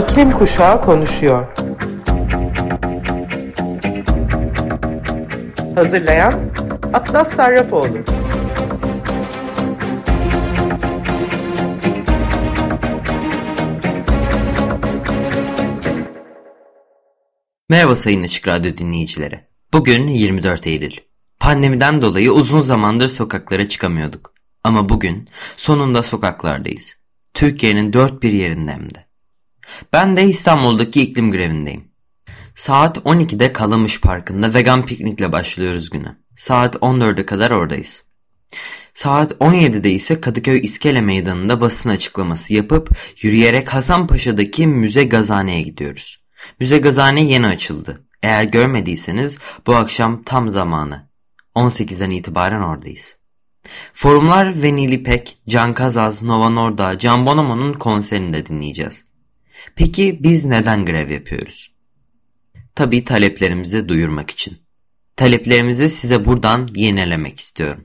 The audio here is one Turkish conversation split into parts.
İklim Kuşağı konuşuyor. Hazırlayan Atlas Sarrafoğlu. Merhaba Sayın Açık Radyo dinleyicileri. Bugün 24 Eylül. Pandemiden dolayı uzun zamandır sokaklara çıkamıyorduk. Ama bugün sonunda sokaklardayız. Türkiye'nin dört bir yerinde hem de. Ben de İstanbul'daki iklim grevindeyim. Saat 12'de Kalamış Parkı'nda vegan piknikle başlıyoruz güne. Saat 14'e kadar oradayız. Saat 17'de ise Kadıköy İskele Meydanı'nda basın açıklaması yapıp yürüyerek Hasanpaşa'daki Müze Gazane'ye gidiyoruz. Müze Gazane yeni açıldı. Eğer görmediyseniz bu akşam tam zamanı. 18'den itibaren oradayız. Forumlar ve Nilipek, Can Kazaz, Nova Norda, Can Bonomo'nun konserini de dinleyeceğiz. Peki biz neden grev yapıyoruz? Tabii taleplerimizi duyurmak için. Taleplerimizi size buradan yenilemek istiyorum.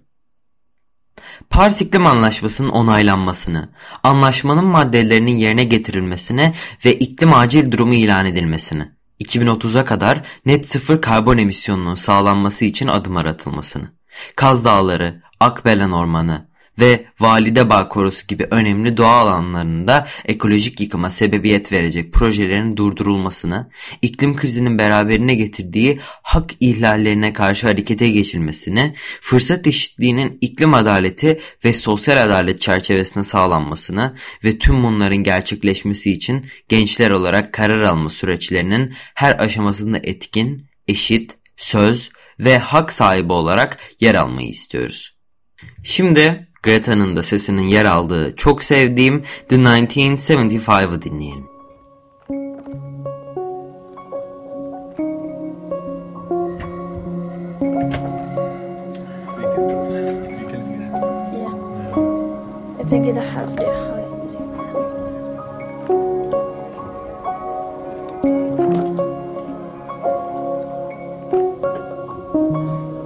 Paris İklim Anlaşması'nın onaylanmasını, anlaşmanın maddelerinin yerine getirilmesine ve iklim acil durumu ilan edilmesini, 2030'a kadar net sıfır karbon emisyonunun sağlanması için adımlar atılmasını, Kaz Dağları, Akbelen Ormanı, ve Validebağ Korusu gibi önemli doğa alanlarında ekolojik yıkıma sebebiyet verecek projelerin durdurulmasını, iklim krizinin beraberine getirdiği hak ihlallerine karşı harekete geçilmesini, fırsat eşitliğinin iklim adaleti ve sosyal adalet çerçevesinde sağlanmasını ve tüm bunların gerçekleşmesi için gençler olarak karar alma süreçlerinin her aşamasında etkin, eşit, söz ve hak sahibi olarak yer almayı istiyoruz. Şimdi Greta'nın da sesinin yer aldığı çok sevdiğim The 1975'ı dinleyelim. Jag tänker det här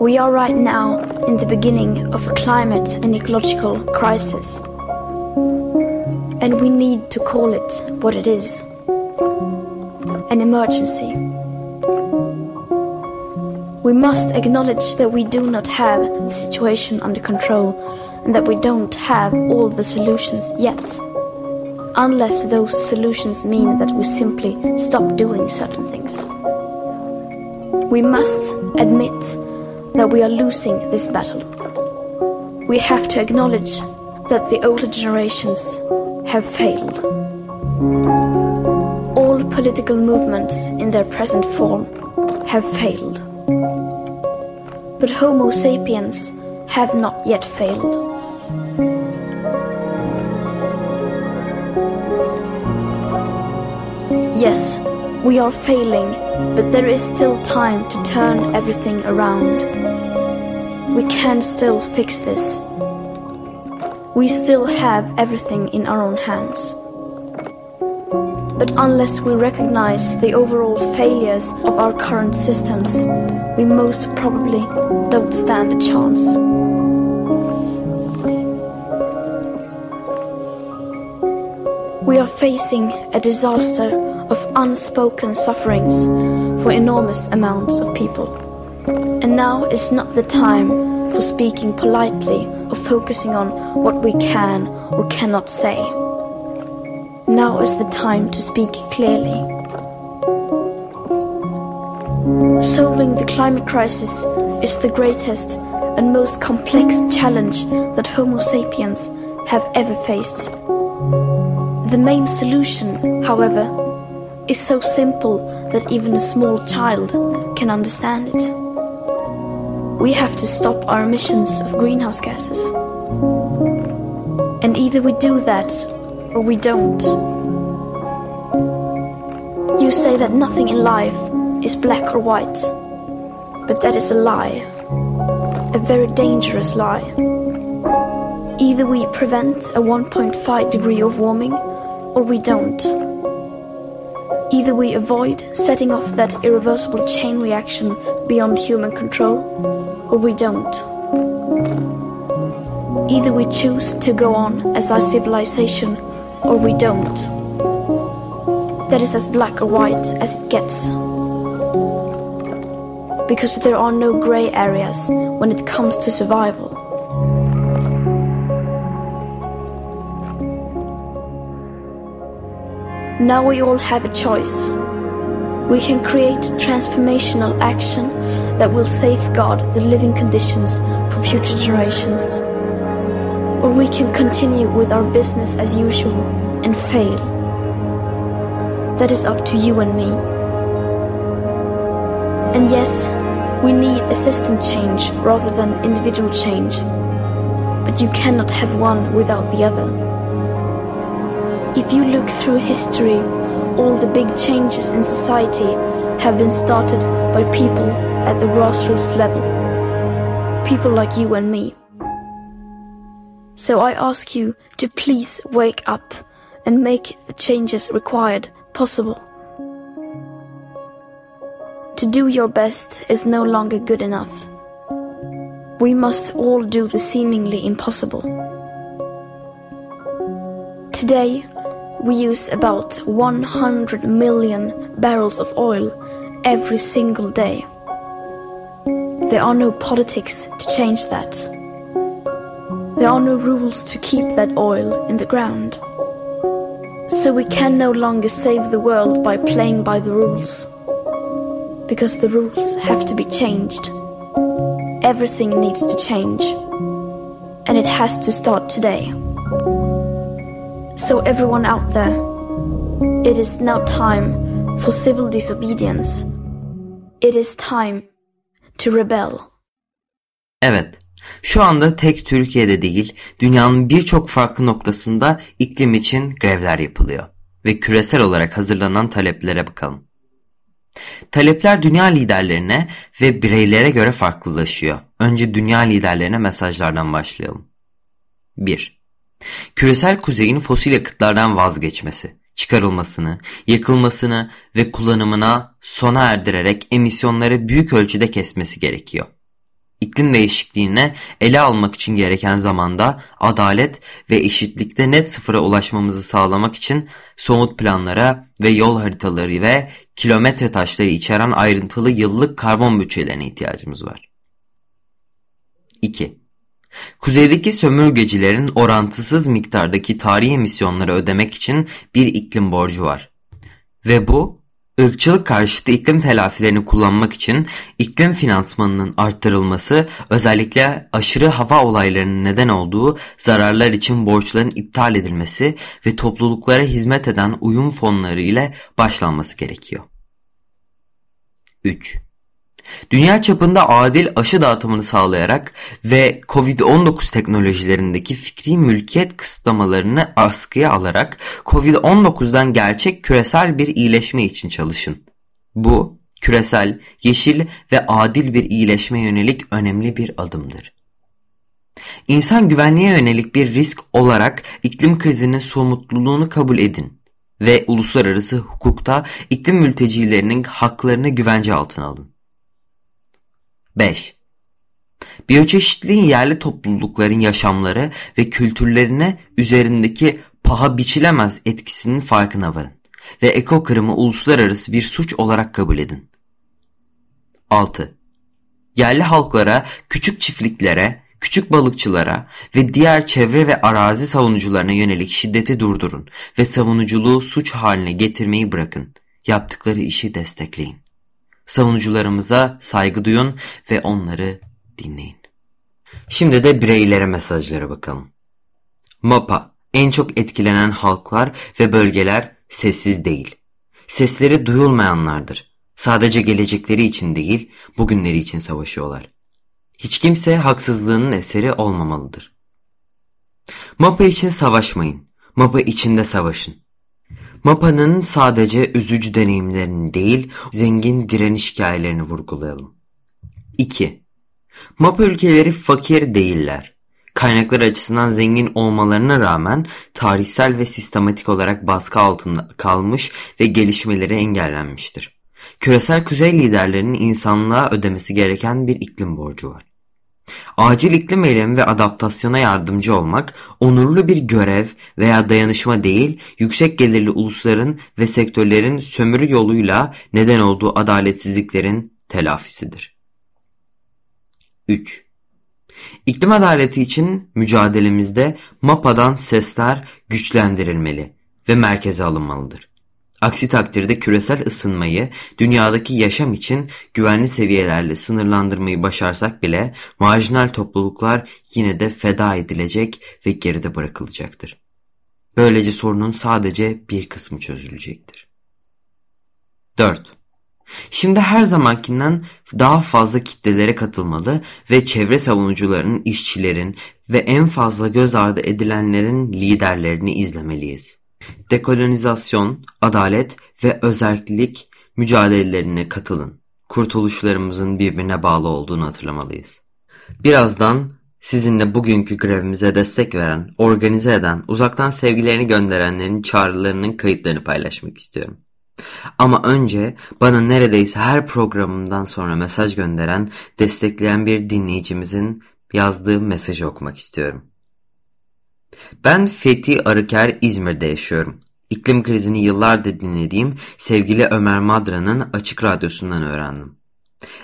We are right now in the beginning of a climate and ecological crisis. And we need to call it what it is an emergency. We must acknowledge that we do not have the situation under control and that we don't have all the solutions yet. Unless those solutions mean that we simply stop doing certain things. We must admit that we are losing this battle. We have to acknowledge that the older generations have failed. All political movements in their present form have failed. But Homo sapiens have not yet failed. Yes, we are failing, but there is still time to turn everything around. We can still fix this. We still have everything in our own hands. But unless we recognize the overall failures of our current systems, we most probably don't stand a chance. We are facing a disaster of unspoken sufferings for enormous amounts of people. And now is not the time for speaking politely or focusing on what we can or cannot say. Now is the time to speak clearly. Solving the climate crisis is the greatest and most complex challenge that Homo sapiens have ever faced. The main solution, however, is so simple that even a small child can understand it. We have to stop our emissions of greenhouse gases. And either we do that or we don't. You say that nothing in life is black or white, but that is a lie. A very dangerous lie. Either we prevent a 1.5 degree of warming or we don't. Either we avoid setting off that irreversible chain reaction beyond human control, or we don't. Either we choose to go on as our civilization, or we don't. that is as black or white as it gets. Because there are no grey areas when it comes to survival. Now we all have a choice. We can create transformational action that will safeguard the living conditions for future generations. Or we can continue with our business as usual and fail. That is up to you and me. And yes, we need a system change rather than individual change. But you cannot have one without the other. If you look through history, all the big changes in society have been started by people at the grassroots level. People like you and me. So I ask you to please wake up and make the changes required possible. To do your best is no longer good enough. We must all do the seemingly impossible. Today, we use about 100 million barrels of oil every single day. There are no politics to change that. There are no rules to keep that oil in the ground. So we can no longer save the world by playing by the rules. Because the rules have to be changed. Everything needs to change. And it has to start today. So, everyone out there, it is now time for civil disobedience. It is time to rebel. Evet, şu anda tek Türkiye'de değil, dünyanın birçok farklı noktasında iklim için grevler yapılıyor ve küresel olarak hazırlanan taleplere bakalım. Talepler dünya liderlerine ve bireylere göre farklılaşıyor. Önce dünya liderlerine mesajlardan başlayalım. 1. Küresel kuzeyin fosil yakıtlardan vazgeçmesi, çıkarılmasını, yakılmasını ve kullanımına sona erdirerek emisyonları büyük ölçüde kesmesi gerekiyor. İklim değişikliğine ele almak için gereken zamanda adalet ve eşitlikte net sıfıra ulaşmamızı sağlamak için somut planlara ve yol haritaları ve kilometre taşları içeren ayrıntılı yıllık karbon bütçelerine ihtiyacımız var. 2. Kuzeydeki sömürgecilerin orantısız miktardaki tarihi emisyonları ödemek için bir iklim borcu var. Ve bu, ırkçılık karşıtı iklim telafilerini kullanmak için iklim finansmanının arttırılması, özellikle aşırı hava olaylarının neden olduğu zararlar için borçların iptal edilmesi ve topluluklara hizmet eden uyum fonları ile başlanması gerekiyor. 3. Dünya çapında adil aşı dağıtımını sağlayarak ve Covid-19 teknolojilerindeki fikri mülkiyet kısıtlamalarını askıya alarak Covid-19'dan gerçek küresel bir iyileşme için çalışın. Bu küresel, yeşil ve adil bir iyileşme yönelik önemli bir adımdır. İnsan güvenliğe yönelik bir risk olarak iklim krizinin somutluluğunu kabul edin ve uluslararası hukukta iklim mültecilerinin haklarını güvence altına alın. 5. Biyoçeşitliğin yerli toplulukların yaşamları ve kültürlerine üzerindeki paha biçilemez etkisinin farkına varın ve eko kırımı uluslararası bir suç olarak kabul edin. 6. Yerli halklara, küçük çiftliklere, küçük balıkçılara ve diğer çevre ve arazi savunucularına yönelik şiddeti durdurun ve savunuculuğu suç haline getirmeyi bırakın. Yaptıkları işi destekleyin. Savunucularımıza saygı duyun ve onları dinleyin. Şimdi de bireylere mesajlara bakalım. MAPA en çok etkilenen halklar ve bölgeler sessiz değil. Sesleri duyulmayanlardır. Sadece gelecekleri için değil, bugünleri için savaşıyorlar. Hiç kimse haksızlığının eseri olmamalıdır. MAPA için savaşmayın. MAPA içinde savaşın. Mapa'nın sadece üzücü deneyimlerini değil, zengin direniş hikayelerini vurgulayalım. 2. Mapa ülkeleri fakir değiller. Kaynaklar açısından zengin olmalarına rağmen tarihsel ve sistematik olarak baskı altında kalmış ve gelişmeleri engellenmiştir. Küresel kuzey liderlerinin insanlığa ödemesi gereken bir iklim borcu var. Acil iklim eylemi ve adaptasyona yardımcı olmak, onurlu bir görev veya dayanışma değil, yüksek gelirli ulusların ve sektörlerin sömürü yoluyla neden olduğu adaletsizliklerin telafisidir. 3. İklim adaleti için mücadelemizde MAPA'dan sesler güçlendirilmeli ve merkeze alınmalıdır. Aksi takdirde küresel ısınmayı dünyadaki yaşam için güvenli seviyelerle sınırlandırmayı başarsak bile marjinal topluluklar yine de feda edilecek ve geride bırakılacaktır. Böylece sorunun sadece bir kısmı çözülecektir. 4. Şimdi her zamankinden daha fazla kitlelere katılmalı ve çevre savunucularının, işçilerin ve en fazla göz ardı edilenlerin liderlerini izlemeliyiz. Dekolonizasyon, adalet ve özerklik mücadelelerine katılın. Kurtuluşlarımızın birbirine bağlı olduğunu hatırlamalıyız. Birazdan sizinle bugünkü grevimize destek veren, organize eden, uzaktan sevgilerini gönderenlerin çağrılarının kayıtlarını paylaşmak istiyorum. Ama önce bana neredeyse her programımdan sonra mesaj gönderen, destekleyen bir dinleyicimizin yazdığı mesajı okumak istiyorum. Ben Fethi Arıker İzmir'de yaşıyorum. İklim krizini yıllardır dinlediğim sevgili Ömer Madra'nın Açık Radyosu'ndan öğrendim.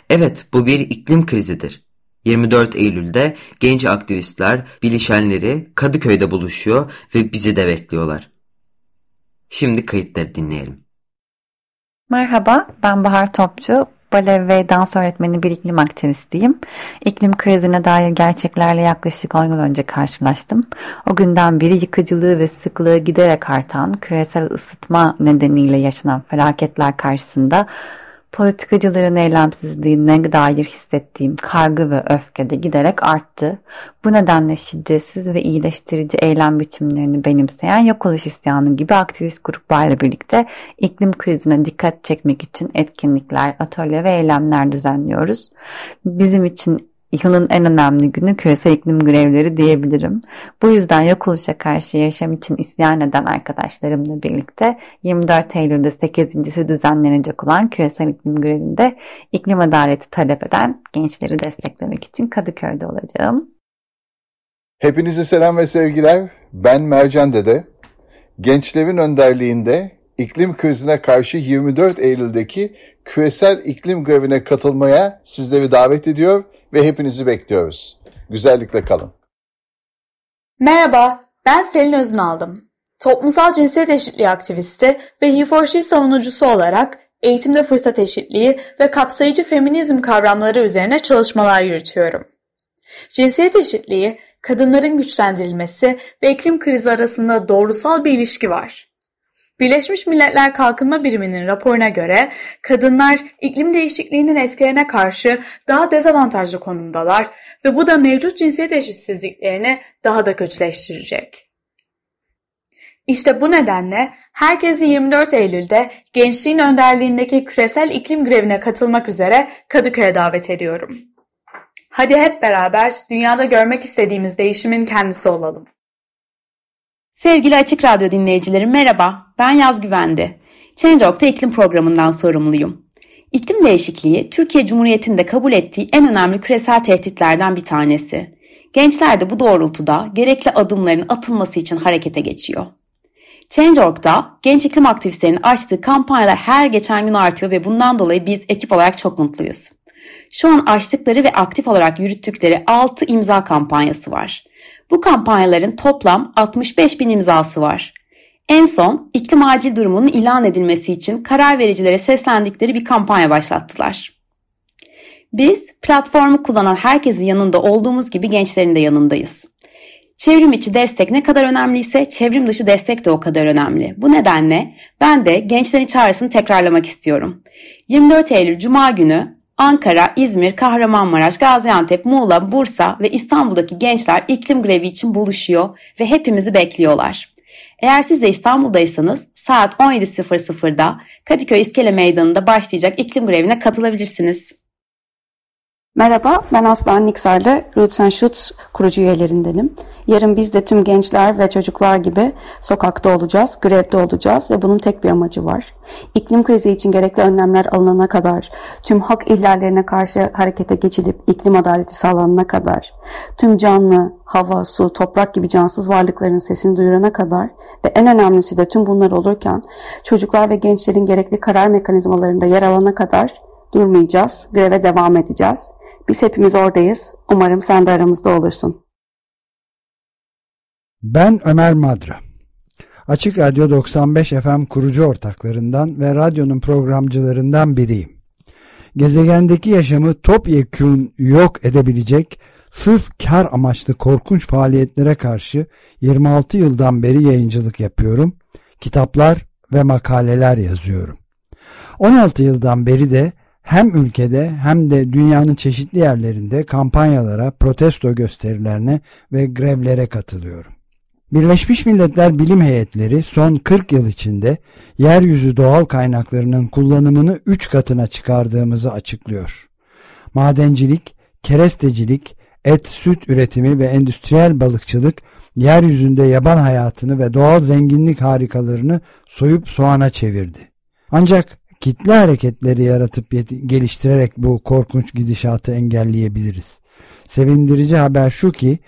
Evet bu bir iklim krizidir. 24 Eylül'de genç aktivistler, bilişenleri Kadıköy'de buluşuyor ve bizi de bekliyorlar. Şimdi kayıtları dinleyelim. Merhaba, ben Bahar Topçu. Bale ve dans öğretmeni bir iklim aktivistiyim. İklim krizine dair gerçeklerle yaklaşık 10 yıl önce karşılaştım. O günden beri yıkıcılığı ve sıklığı giderek artan küresel ısıtma nedeniyle yaşanan felaketler karşısında politikacıların eylemsizliğine dair hissettiğim kaygı ve öfke de giderek arttı. Bu nedenle şiddetsiz ve iyileştirici eylem biçimlerini benimseyen yok oluş isyanı gibi aktivist gruplarla birlikte iklim krizine dikkat çekmek için etkinlikler, atölye ve eylemler düzenliyoruz. Bizim için yılın en önemli günü küresel iklim grevleri diyebilirim. Bu yüzden yok oluşa karşı yaşam için isyan eden arkadaşlarımla birlikte 24 Eylül'de 8.si düzenlenecek olan küresel iklim grevinde iklim adaleti talep eden gençleri desteklemek için Kadıköy'de olacağım. Hepinize selam ve sevgiler. Ben Mercan Dede. Gençlerin önderliğinde iklim krizine karşı 24 Eylül'deki küresel iklim grevine katılmaya sizleri davet ediyor ve hepinizi bekliyoruz. Güzellikle kalın. Merhaba, ben Selin Özünaldım. Toplumsal cinsiyet eşitliği aktivisti ve he savunucusu olarak eğitimde fırsat eşitliği ve kapsayıcı feminizm kavramları üzerine çalışmalar yürütüyorum. Cinsiyet eşitliği, kadınların güçlendirilmesi ve iklim krizi arasında doğrusal bir ilişki var. Birleşmiş Milletler Kalkınma Biriminin raporuna göre kadınlar iklim değişikliğinin etkilerine karşı daha dezavantajlı konumdalar ve bu da mevcut cinsiyet eşitsizliklerini daha da kötüleştirecek. İşte bu nedenle herkesi 24 Eylül'de gençliğin önderliğindeki küresel iklim grevine katılmak üzere Kadıköy'e davet ediyorum. Hadi hep beraber dünyada görmek istediğimiz değişimin kendisi olalım. Sevgili Açık Radyo dinleyicileri merhaba, ben Yaz Güvendi. Change.org'da iklim programından sorumluyum. İklim değişikliği, Türkiye Cumhuriyeti'nde kabul ettiği en önemli küresel tehditlerden bir tanesi. Gençler de bu doğrultuda gerekli adımların atılması için harekete geçiyor. Change.org'da genç iklim aktivistlerinin açtığı kampanyalar her geçen gün artıyor ve bundan dolayı biz ekip olarak çok mutluyuz. Şu an açtıkları ve aktif olarak yürüttükleri 6 imza kampanyası var. Bu kampanyaların toplam 65 bin imzası var. En son iklim acil durumunun ilan edilmesi için karar vericilere seslendikleri bir kampanya başlattılar. Biz platformu kullanan herkesin yanında olduğumuz gibi gençlerin de yanındayız. Çevrim içi destek ne kadar önemliyse çevrim dışı destek de o kadar önemli. Bu nedenle ben de gençlerin çağrısını tekrarlamak istiyorum. 24 Eylül Cuma günü Ankara, İzmir, Kahramanmaraş, Gaziantep, Muğla, Bursa ve İstanbul'daki gençler iklim grevi için buluşuyor ve hepimizi bekliyorlar. Eğer siz de İstanbul'daysanız saat 17.00'da Kadıköy İskele Meydanı'nda başlayacak iklim grevine katılabilirsiniz. Merhaba, ben Aslan Niksarlı, Roots and Shoots kurucu üyelerindenim. Yarın biz de tüm gençler ve çocuklar gibi sokakta olacağız, grevde olacağız ve bunun tek bir amacı var. İklim krizi için gerekli önlemler alınana kadar, tüm hak ihlallerine karşı harekete geçilip iklim adaleti sağlanana kadar, tüm canlı, hava, su, toprak gibi cansız varlıkların sesini duyurana kadar ve en önemlisi de tüm bunlar olurken çocuklar ve gençlerin gerekli karar mekanizmalarında yer alana kadar durmayacağız, greve devam edeceğiz. Biz hepimiz oradayız. Umarım sen de aramızda olursun. Ben Ömer Madra. Açık Radyo 95 FM kurucu ortaklarından ve radyonun programcılarından biriyim. Gezegendeki yaşamı topyekun yok edebilecek sırf kar amaçlı korkunç faaliyetlere karşı 26 yıldan beri yayıncılık yapıyorum. Kitaplar ve makaleler yazıyorum. 16 yıldan beri de hem ülkede hem de dünyanın çeşitli yerlerinde kampanyalara, protesto gösterilerine ve grevlere katılıyorum. Birleşmiş Milletler Bilim Heyetleri son 40 yıl içinde yeryüzü doğal kaynaklarının kullanımını 3 katına çıkardığımızı açıklıyor. Madencilik, kerestecilik, et, süt üretimi ve endüstriyel balıkçılık yeryüzünde yaban hayatını ve doğal zenginlik harikalarını soyup soğana çevirdi. Ancak kitle hareketleri yaratıp geliştirerek bu korkunç gidişatı engelleyebiliriz. Sevindirici haber şu ki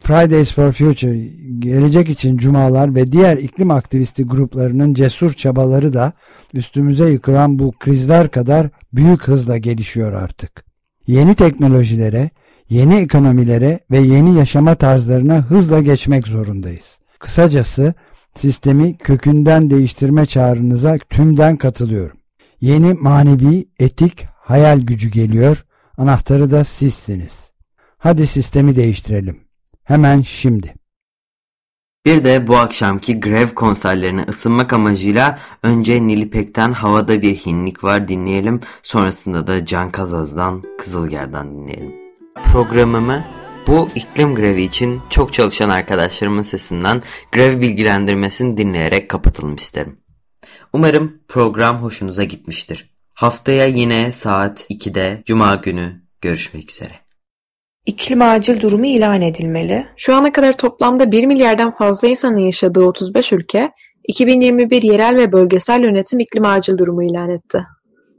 Fridays for Future, gelecek için cumalar ve diğer iklim aktivisti gruplarının cesur çabaları da üstümüze yıkılan bu krizler kadar büyük hızla gelişiyor artık. Yeni teknolojilere, yeni ekonomilere ve yeni yaşama tarzlarına hızla geçmek zorundayız. Kısacası sistemi kökünden değiştirme çağrınıza tümden katılıyorum. Yeni manevi, etik, hayal gücü geliyor. Anahtarı da sizsiniz. Hadi sistemi değiştirelim. Hemen şimdi. Bir de bu akşamki grev konserlerine ısınmak amacıyla önce Nilipek'ten Havada Bir Hinlik Var dinleyelim. Sonrasında da Can Kazaz'dan Kızılger'den dinleyelim. Programımı bu iklim grevi için çok çalışan arkadaşlarımın sesinden grev bilgilendirmesini dinleyerek kapatalım isterim. Umarım program hoşunuza gitmiştir. Haftaya yine saat 2'de Cuma günü görüşmek üzere. İklim acil durumu ilan edilmeli. Şu ana kadar toplamda 1 milyardan fazla insanın yaşadığı 35 ülke, 2021 yerel ve bölgesel yönetim iklim acil durumu ilan etti.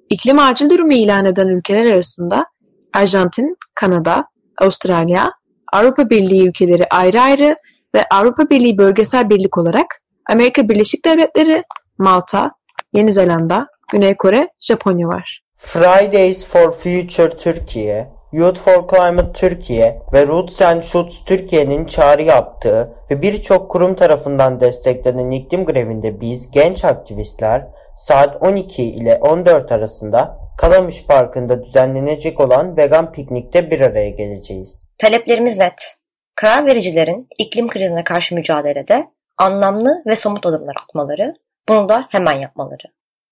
İklim acil durumu ilan eden ülkeler arasında Arjantin, Kanada, Avustralya, Avrupa Birliği ülkeleri ayrı ayrı ve Avrupa Birliği bölgesel birlik olarak Amerika Birleşik Devletleri, Malta, Yeni Zelanda, Güney Kore, Japonya var. Fridays for Future Türkiye, Youth for Climate Türkiye ve Roots and Shoots Türkiye'nin çağrı yaptığı ve birçok kurum tarafından desteklenen iklim grevinde biz genç aktivistler saat 12 ile 14 arasında Kalamış Parkı'nda düzenlenecek olan vegan piknikte bir araya geleceğiz. Taleplerimiz net. Karar vericilerin iklim krizine karşı mücadelede anlamlı ve somut adımlar atmaları, bunu da hemen yapmaları.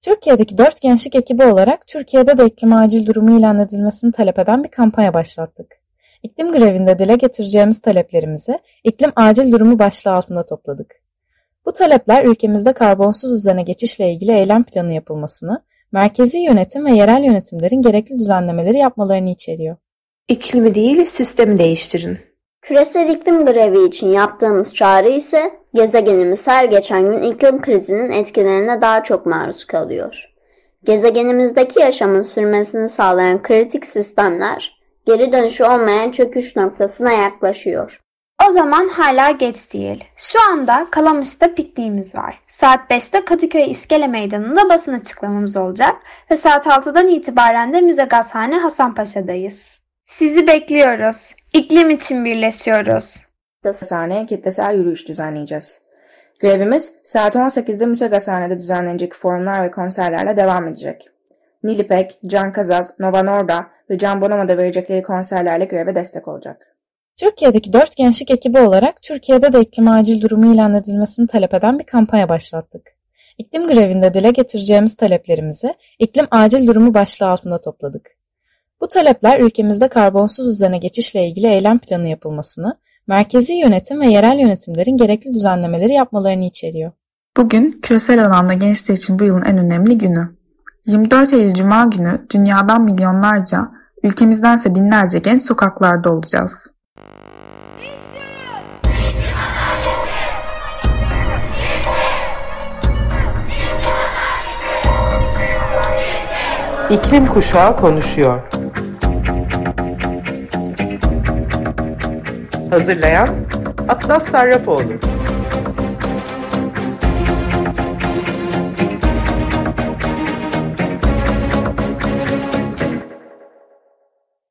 Türkiye'deki dört gençlik ekibi olarak Türkiye'de de iklim acil durumu ilan edilmesini talep eden bir kampanya başlattık. İklim grevinde dile getireceğimiz taleplerimizi iklim acil durumu başlığı altında topladık. Bu talepler ülkemizde karbonsuz düzene geçişle ilgili eylem planı yapılmasını, merkezi yönetim ve yerel yönetimlerin gerekli düzenlemeleri yapmalarını içeriyor. İklimi değil sistemi değiştirin. Küresel iklim grevi için yaptığımız çağrı ise gezegenimiz her geçen gün iklim krizinin etkilerine daha çok maruz kalıyor. Gezegenimizdeki yaşamın sürmesini sağlayan kritik sistemler geri dönüşü olmayan çöküş noktasına yaklaşıyor. O zaman hala geç değil. Şu anda Kalamış'ta pikniğimiz var. Saat 5'te Kadıköy İskele Meydanı'nda basın açıklamamız olacak ve saat 6'dan itibaren de Müze Gazhane Hasanpaşa'dayız. Sizi bekliyoruz. İklim için birleşiyoruz. Gazhane'ye kitlesel yürüyüş düzenleyeceğiz. Grevimiz saat 18'de Müze Gazhane'de düzenlenecek forumlar ve konserlerle devam edecek. Nilipek, Can Kazaz, Nova Norda ve Can Bonomo'da verecekleri konserlerle greve destek olacak. Türkiye'deki dört gençlik ekibi olarak Türkiye'de de iklim acil durumu ilan edilmesini talep eden bir kampanya başlattık. İklim grevinde dile getireceğimiz taleplerimizi iklim acil durumu başlığı altında topladık. Bu talepler ülkemizde karbonsuz düzene geçişle ilgili eylem planı yapılmasını, merkezi yönetim ve yerel yönetimlerin gerekli düzenlemeleri yapmalarını içeriyor. Bugün küresel alanda gençler için bu yılın en önemli günü. 24 Eylül Cuma günü dünyadan milyonlarca ülkemizdense binlerce genç sokaklarda olacağız. İklim Kuşağı konuşuyor. Hazırlayan Atlas Sarrafoğlu